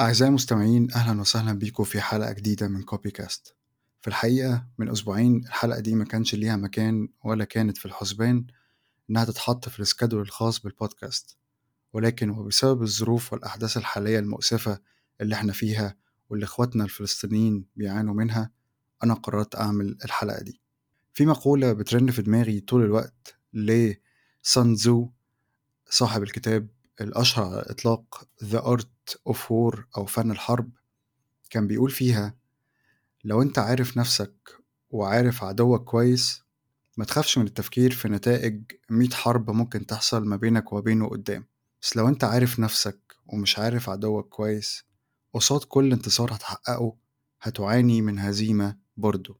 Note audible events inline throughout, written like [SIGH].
أعزائي المستمعين أهلا وسهلا بيكم في حلقة جديدة من كوبي كاست في الحقيقة من أسبوعين الحلقة دي ما كانش ليها مكان ولا كانت في الحسبان إنها تتحط في ال schedule الخاص بالبودكاست ولكن وبسبب الظروف والأحداث الحالية المؤسفة اللي إحنا فيها واللي إخواتنا الفلسطينيين بيعانوا منها أنا قررت أعمل الحلقة دي. في مقولة بترن في دماغي طول الوقت لسان تزو صاحب الكتاب الأشهر على الإطلاق The Art of War أو فن الحرب كان بيقول فيها لو أنت عارف نفسك وعارف عدوك كويس ما تخافش من التفكير في نتائج مية حرب ممكن تحصل ما بينك وبينه قدام. بس لو أنت عارف نفسك ومش عارف عدوك كويس قصاد كل انتصار هتحققه هتعاني من هزيمة برضه.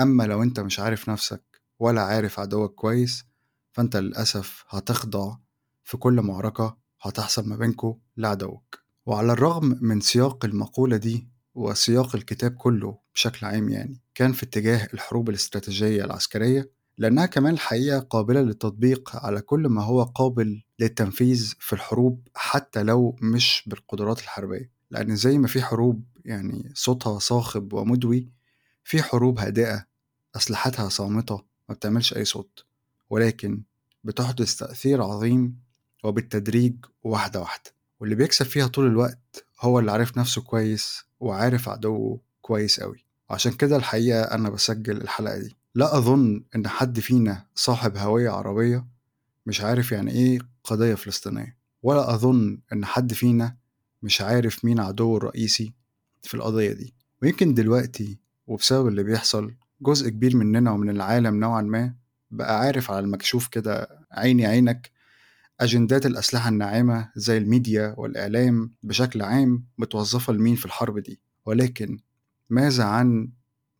أما لو أنت مش عارف نفسك ولا عارف عدوك كويس فأنت للأسف هتخضع في كل معركة هتحصل ما بينكو لعدوك وعلى الرغم من سياق المقولة دي وسياق الكتاب كله بشكل عام يعني كان في اتجاه الحروب الاستراتيجية العسكرية لأنها كمان الحقيقة قابلة للتطبيق على كل ما هو قابل للتنفيذ في الحروب حتى لو مش بالقدرات الحربية. لأن زي ما في حروب يعني صوتها صاخب ومدوي في حروب هادئة أسلحتها صامتة ما بتعملش أي صوت. ولكن بتحدث تأثير عظيم وبالتدريج واحدة واحدة واللي بيكسب فيها طول الوقت هو اللي عارف نفسه كويس وعارف عدوه كويس قوي وعشان كده الحقيقة أنا بسجل الحلقة دي. لا أظن إن حد فينا صاحب هوية عربية مش عارف يعني إيه قضية فلسطينية ولا أظن إن حد فينا مش عارف مين عدوه الرئيسي في القضية دي. ويمكن دلوقتي وبسبب اللي بيحصل جزء كبير مننا ومن العالم نوعا ما بقى عارف على المكشوف كده عيني عينك أجندات الأسلحة الناعمة زي الميديا والإعلام بشكل عام متوظفة لمين في الحرب دي؟ ولكن ماذا عن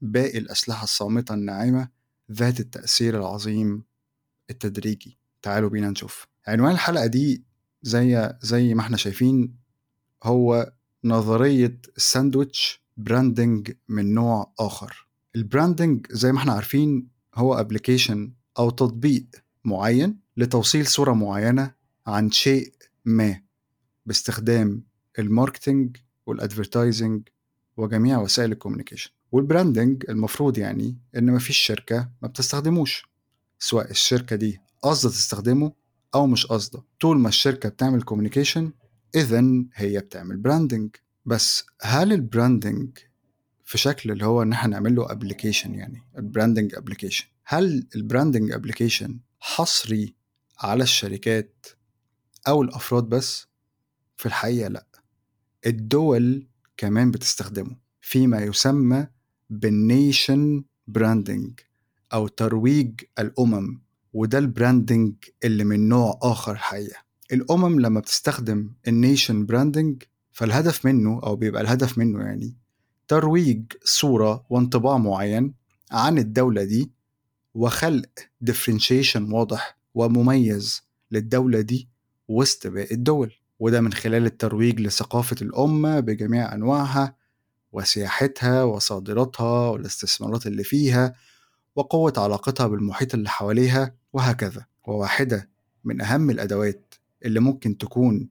باقي الأسلحة الصامتة الناعمة ذات التأثير العظيم التدريجي؟ تعالوا بينا نشوف. عنوان الحلقة دي زي زي ما إحنا شايفين هو نظرية الساندويتش branding من نوع آخر. ال branding زي ما إحنا عارفين هو application أو تطبيق معين لتوصيل صورة معينة عن شيء ما باستخدام ال marketing وال advertising وجميع وسائل ال communication. وال branding المفروض يعني إن مفيش شركة ما بتستخدموش سواء الشركة دي قصدة تستخدمه أو مش قصدة طول ما الشركة بتعمل communication اذا هي بتعمل branding بس هل ال branding في شكل اللي هو إن إحنا نعمل له application يعني ال branding application هل ال branding application حصري على الشركات أو الأفراد بس في الحقيقة لأ. الدول كمان بتستخدمه فيما يسمى بال nation branding أو ترويج الأمم وده ال branding اللي من نوع آخر الحقيقة. الأمم لما بتستخدم ال nation branding فالهدف منه أو بيبقى الهدف منه يعني ترويج صورة وانطباع معين عن الدولة دي وخلق differentiation واضح ومميز للدولة دي وسط باقي الدول وده من خلال الترويج لثقافة الأمة بجميع أنواعها وسياحتها وصادراتها والاستثمارات اللي فيها وقوة علاقتها بالمحيط اللي حواليها وهكذا. وواحدة من أهم الأدوات اللي ممكن تكون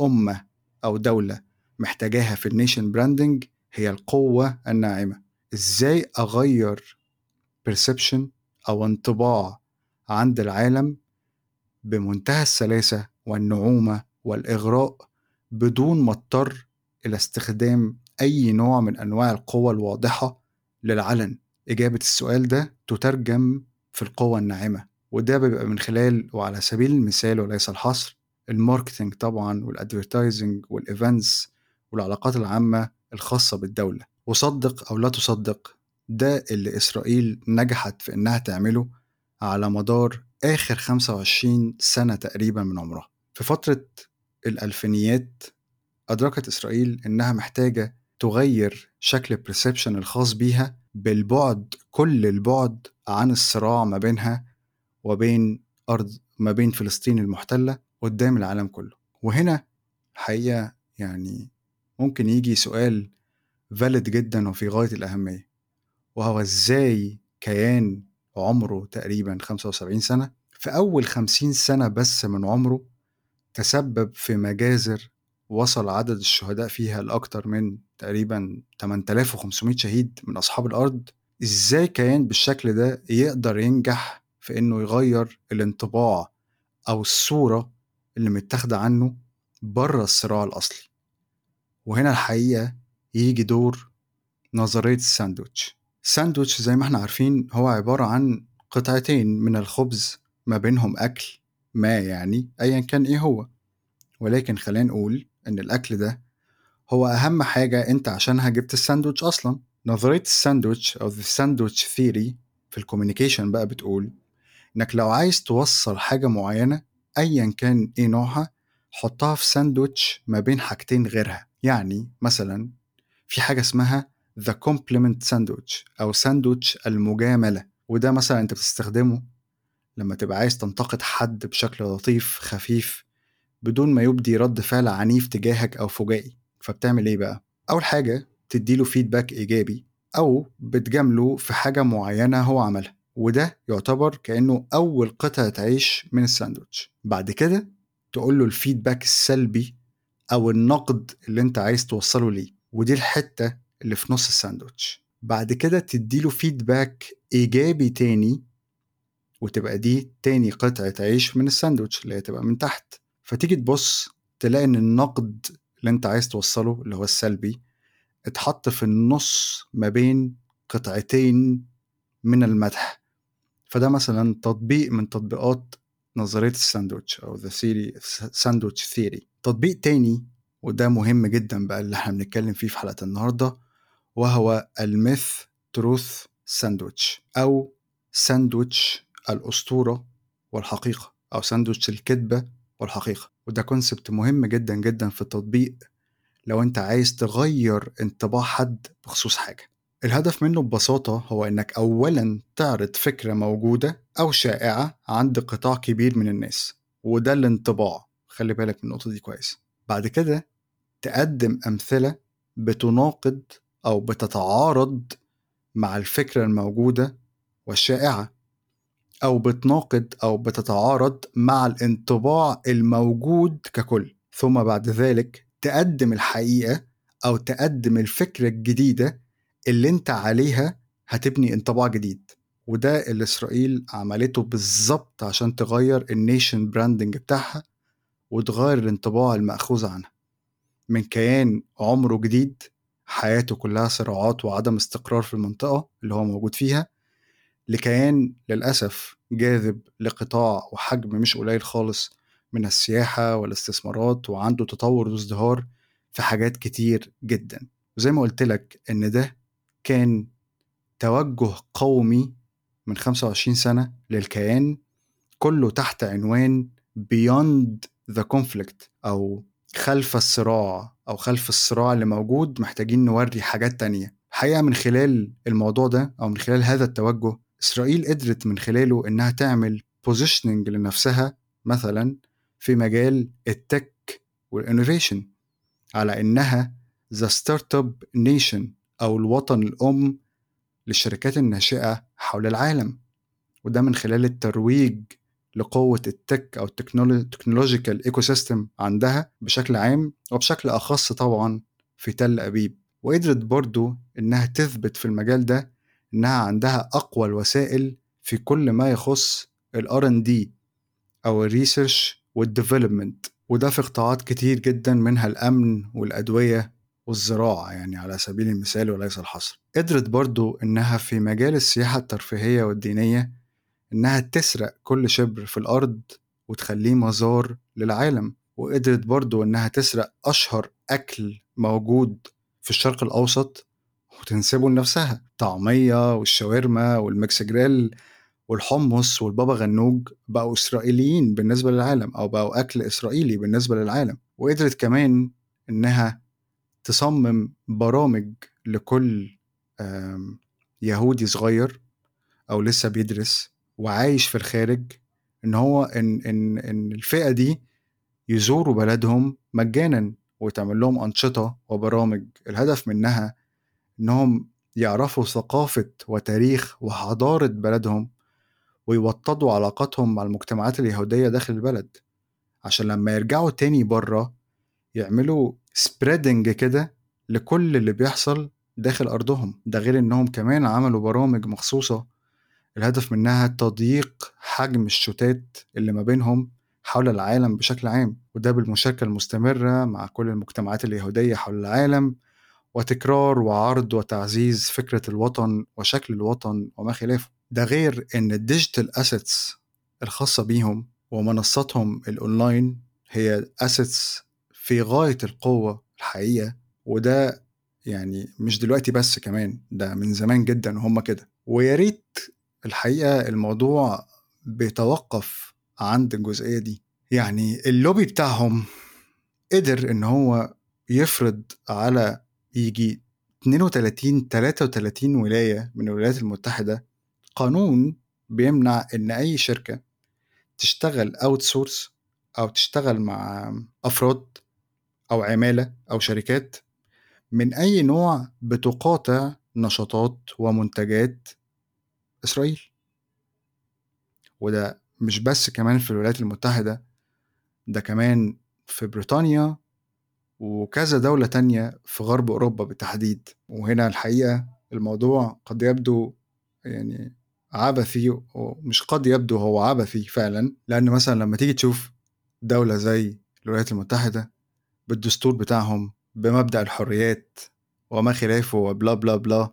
أمة أو دولة محتاجاها في ال nation branding هي القوة الناعمة. إزاي أغير perception أو انطباع عند العالم بمنتهى السلاسة والنعومة والإغراء بدون ما اضطر إلى استخدام أي نوع من أنواع القوة الواضحة للعلن. إجابة السؤال ده تترجم في القوة الناعمة وده بيبقى من خلال وعلى سبيل المثال وليس الحصر ال marketing طبعا وال advertising وال events والعلاقات العامة الخاصة بالدولة. وصدق أو لا تصدق ده اللي إسرائيل نجحت في إنها تعمله على مدار آخر 25 سنة تقريبا من عمرها. في فترة الألفينيات أدركت إسرائيل إنها محتاجة تغير شكل البرسبشن الخاص بيها بالبعد كل البعد عن الصراع ما بينها وبين أرض ما بين فلسطين المحتلة قدام العالم كله. وهنا الحقيقة يعني ممكن يجي سؤال فالid جدا وفي غاية الأهمية. وهو إزاي كيان عمره تقريبا 75 سنة؟ في أول 50 سنة بس من عمره تسبب في مجازر وصل عدد الشهداء فيها لأكتر من تقريبا 8500 شهيد من أصحاب الأرض إزاي كيان بالشكل ده يقدر ينجح في إنه يغير الانطباع أو الصورة اللي متاخدة عنه بره الصراع الأصلي؟ وهنا الحقيقة يجي دور نظرية الساندوتش الساندوتش زي ما إحنا عارفين هو عبارة عن قطعتين من الخبز ما بينهم أكل. ما يعني أيا كان إيه هو. ولكن خلينا نقول إن الأكل ده هو أهم حاجة أنت عشانها جبت الساندوتش أصلا. نظرية الساندوتش أو the sandwich theory في الكوميونيكيشن بقى بتقول إنك لو عايز توصل حاجة معينة أيا كان إيه نوعها حطها في ساندوتش ما بين حاجتين غيرها. يعني مثلا في حاجة اسمها the complement sandwich أو ساندوتش المجاملة. وده مثلا أنت بتستخدمه لما تبقى عايز تنتقد حد بشكل لطيف خفيف بدون ما يبدي رد فعل عنيف تجاهك أو فجائي. فبتعمل إيه بقى؟ أول حاجة تديله فيدباك إيجابي أو بتجامله في حاجة معينة هو عملها وده يعتبر كأنه أول قطعة عيش من الساندوتش. بعد كده تقول له الفيدباك السلبي أو النقد اللي أنت عايز توصله ليه ودي الحتة اللي في نص الساندوتش. بعد كده تديله فيدباك إيجابي تاني وتبقى دي تاني قطعة عيش من الساندوتش اللي هي تبقى من تحت. فتيجي تبص تلاقي إن النقد اللي أنت عايز توصله اللي هو السلبي اتحط في النص ما بين قطعتين من المدح. فده مثلا تطبيق من تطبيقات نظرية الساندوتش أو the theory sandwich theory. تطبيق تاني وده مهم جدا بقى اللي إحنا بنتكلم فيه في حلقة النهاردة وهو ال myth truth sandwich أو ساندوتش الأسطورة والحقيقة أو ساندوتش الكذبة والحقيقة. وده concept مهم جدا جدا في التطبيق لو أنت عايز تغير انطباع حد بخصوص حاجة. الهدف منه ببساطة هو إنك أولا تعرض فكرة موجودة أو شائعة عند قطاع كبير من الناس وده الانطباع. خلي بالك من النقطة دي كويس. بعد كده تقدم أمثلة بتناقض أو بتتعارض مع الفكرة الموجودة والشائعة. أو بتناقض أو بتتعارض مع الانطباع الموجود ككل. ثم بعد ذلك تقدم الحقيقة أو تقدم الفكرة الجديدة اللي أنت عليها هتبني انطباع جديد. وده اللي إسرائيل عملته بالظبط عشان تغير ال nation branding بتاعها وتغير الانطباع المأخوذ عنها. من كيان عمره جديد حياته كلها صراعات وعدم استقرار في المنطقة اللي هو موجود فيها لكيان للأسف جاذب لقطاع وحجم مش قليل خالص من السياحة والاستثمارات وعنده تطور وازدهار في حاجات كتير جدا. وزي ما قلت لك إن ده كان توجه قومي من 25 سنة للكيان كله تحت عنوان Beyond the Conflict أو خلف الصراع أو خلف الصراع اللي موجود محتاجين نوري حاجات تانية. حقيقة من خلال الموضوع ده أو من خلال هذا التوجه إسرائيل قدرت من خلاله إنها تعمل بوزيشننج لنفسها مثلا في مجال التك وال innovation على إنها the startup nation أو الوطن الأم للشركات الناشئة حول العالم. وده من خلال الترويج لقوة ال tech أو ال technological ecosystem عندها بشكل عام وبشكل أخص طبعا في تل أبيب. وقدرت برضو إنها تثبت في المجال ده إنها عندها أقوى الوسائل في كل ما يخص ال R&D أو ال research وال development وده في قطاعات كتير جدا منها الأمن والأدوية والزراعة يعني على سبيل المثال وليس الحصر. قدرت برضو إنها في مجال السياحة الترفيهية والدينية إنها تسرق كل شبر في الأرض وتخليه مزار للعالم. وقدرت برضو إنها تسرق أشهر أكل موجود في الشرق الأوسط وتنسبه لنفسها. طعمية والشاورما وال mix grill والحمص والبابا غنوج بقوا إسرائيليين بالنسبة للعالم أو بقوا أكل إسرائيلي بالنسبة للعالم. وقدرت كمان إنها تصمم برامج لكل يهودي صغير أو لسه بيدرس وعايش في الخارج إن هو إن إن إن الفئة دي يزوروا بلدهم مجانا وتعمل لهم أنشطة وبرامج. الهدف منها إنهم يعرفوا ثقافة وتاريخ وحضارة بلدهم ويوطدوا علاقاتهم مع المجتمعات اليهودية داخل البلد. عشان لما يرجعوا تاني بره يعملوا سبريدنج كده لكل اللي بيحصل داخل أرضهم. ده غير إنهم كمان عملوا برامج مخصوصة. الهدف منها تضييق حجم الشتات اللي ما بينهم حول العالم بشكل عام وده بالمشاركة المستمرة مع كل المجتمعات اليهودية حول العالم وتكرار وعرض وتعزيز فكرة الوطن وشكل الوطن وما خلافه. ده غير إن ال digital assets الخاصة بيهم ومنصاتهم الاونلاين هي assets في غاية القوة الحقيقة وده يعني مش دلوقتي بس كمان ده من زمان جدا هم كده. ويا ريت الحقيقة الموضوع بيتوقف عند الجزئية دي. يعني اللوبي بتاعهم قدر إن هو يفرض على يجي 32 33 ولاية من الولايات المتحدة قانون بيمنع إن أي شركة تشتغل outsource أو تشتغل مع أفراد أو عمالة أو شركات من أي نوع بتقاطع نشاطات ومنتجات إسرائيل. وده مش بس كمان في الولايات المتحدة ده كمان في بريطانيا وكذا دولة تانية في غرب أوروبا بالتحديد. وهنا الحقيقة الموضوع قد يبدو يعني عبثي ومش قد يبدو هو عبثي فعلا. لأن مثلا لما تيجي تشوف دولة زي الولايات المتحدة بالدستور بتاعهم بمبدأ الحريات وما خلافه وبلا بلا بلا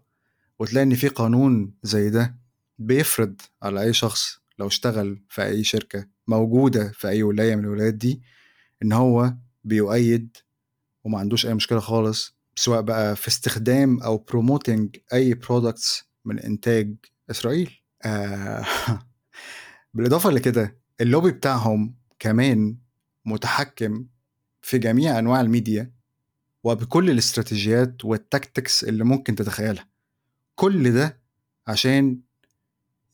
وتلاقي إن في قانون زي ده بيفرض على أي شخص لو اشتغل في أي شركة موجودة في أي ولاية من الولايات دي إن هو بيؤيد وما عندوش أي مشكلة خالص سواء بقى في استخدام أو promoting أي products من إنتاج إسرائيل. آه [LAUGHS] بالإضافة لكده اللوبي بتاعهم كمان متحكم في جميع أنواع الميديا وبكل الاستراتيجيات وال tactics اللي ممكن تتخيلها. كل ده عشان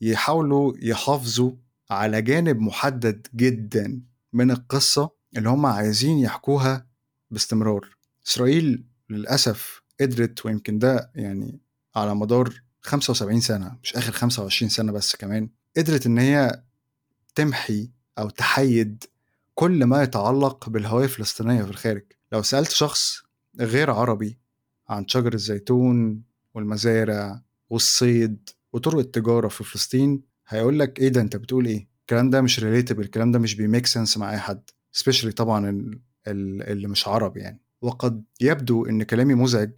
يحاولوا يحافظوا على جانب محدد جدا من القصة اللي هم عايزين يحكوها باستمرار. إسرائيل للأسف قدرت ويمكن ده يعني على مدار 75 سنة مش آخر 25 سنة بس كمان قدرت إن هي تمحي أو تحيد كل ما يتعلق بالهوية الفلسطينية في الخارج. لو سألت شخص غير عربي عن شجر الزيتون والمزارع والصيد وطرق التجارة في فلسطين هيقول لك إيه ده؟ أنت بتقول إيه؟ الكلام ده مش relatable الكلام ده مش بي make sense مع أي حد specially طبعا اللي مش عربي يعني. وقد يبدو إن كلامي مزعج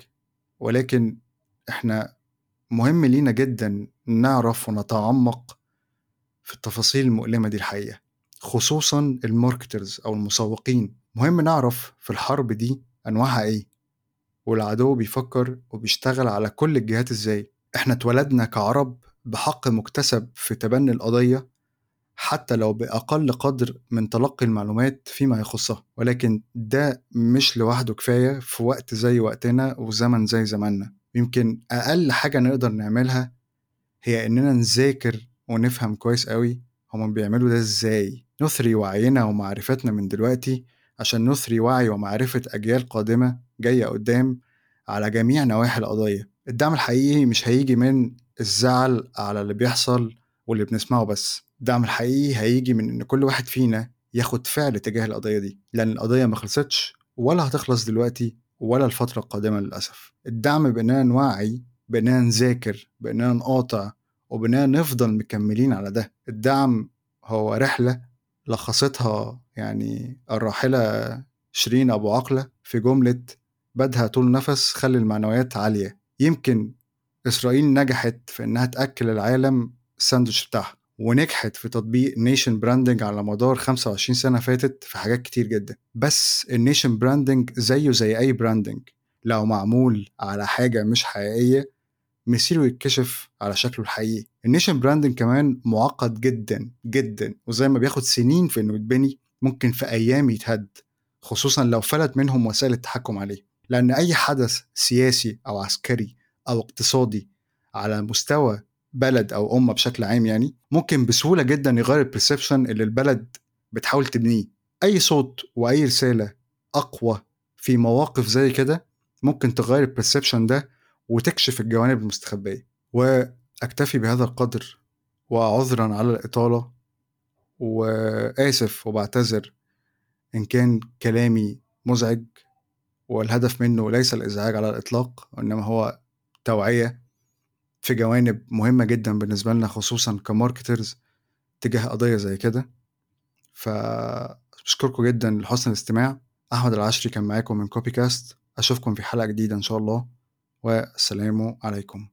ولكن إحنا مهم لينا جدا نعرف ونتعمق في التفاصيل المؤلمة دي الحقيقة. خصوصا ال marketers أو المسوقين. مهم نعرف في الحرب دي أنواعها إيه والعدو بيفكر وبيشتغل على كل الجهات إزاي. إحنا اتولدنا كعرب بحق مكتسب في تبني القضية حتى لو بأقل قدر من تلقي المعلومات فيما يخصها ولكن ده مش لوحده كفاية في وقت زي وقتنا وزمن زي زماننا. يمكن أقل حاجة نقدر نعملها هي إننا نذاكر ونفهم كويس قوي هما بيعملوا ده إزاي. نثري وعينا ومعرفتنا من دلوقتي عشان نثري وعي ومعرفة أجيال قادمة جاية قدام على جميع نواحي القضية. الدعم الحقيقي مش هيجي من الزعل على اللي بيحصل واللي بنسمعه بس. الدعم الحقيقي هيجي من إن كل واحد فينا ياخد فعل تجاه القضية دي لأن القضية ما خلصتش ولا هتخلص دلوقتي ولا الفترة القادمة للأسف. الدعم باننا نوعي باننا نذاكر باننا نقاطع وباننا نفضل مكملين على ده. الدعم هو رحلة لخصتها يعني الراحلة شيرين أبو عقلة في جملة بدها طول نفس خلي المعنويات عالية. يمكن إسرائيل نجحت في إنها تأكل العالم الساندوتش بتاعها. ونجحت في تطبيق nation branding على مدار 25 سنة فاتت في حاجات كتير جدا. بس ال nation branding زيه زي أي branding لو معمول على حاجة مش حقيقية مصيره يتكشف على شكله الحقيقي. ال nation branding كمان معقد جدا جدا. وزي ما بياخد سنين في إنه يتبني ممكن في أيام يتهد. خصوصا لو فلت منهم وسائل التحكم عليه. لأن أي حدث سياسي أو عسكري أو اقتصادي على مستوى بلد أو أمة بشكل عام يعني ممكن بسهولة جدا يغير ال perception اللي البلد بتحاول تبنيه. أي صوت وأي رسالة أقوى في مواقف زي كده ممكن تغير ال perception ده وتكشف الجوانب المستخبية. وأكتفي بهذا القدر وعذرا على الإطالة وآسف وبعتذر إن كان كلامي مزعج والهدف منه ليس الإزعاج على الإطلاق وإنما هو توعية في جوانب مهمة جدا بالنسبة لنا خصوصا ك marketers تجاه قضية زي كده. فبشكركم جدا لحسن الاستماع. أحمد العشري كان معاكم من كوبي كاست أشوفكم في حلقة جديدة إن شاء الله. والسلام عليكم.